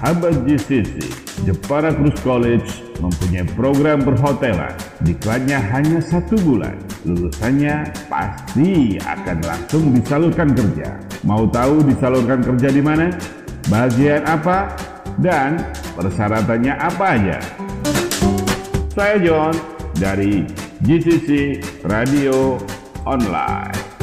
Sahabat GCC, Jepara Cruise College mempunyai program perhotelan. Diklatnya hanya satu bulan. Lulusannya pasti akan langsung disalurkan kerja. Mau tahu disalurkan kerja di mana? Bagian apa? Dan persyaratannya apa aja? Saya John dari GCC Radio Online.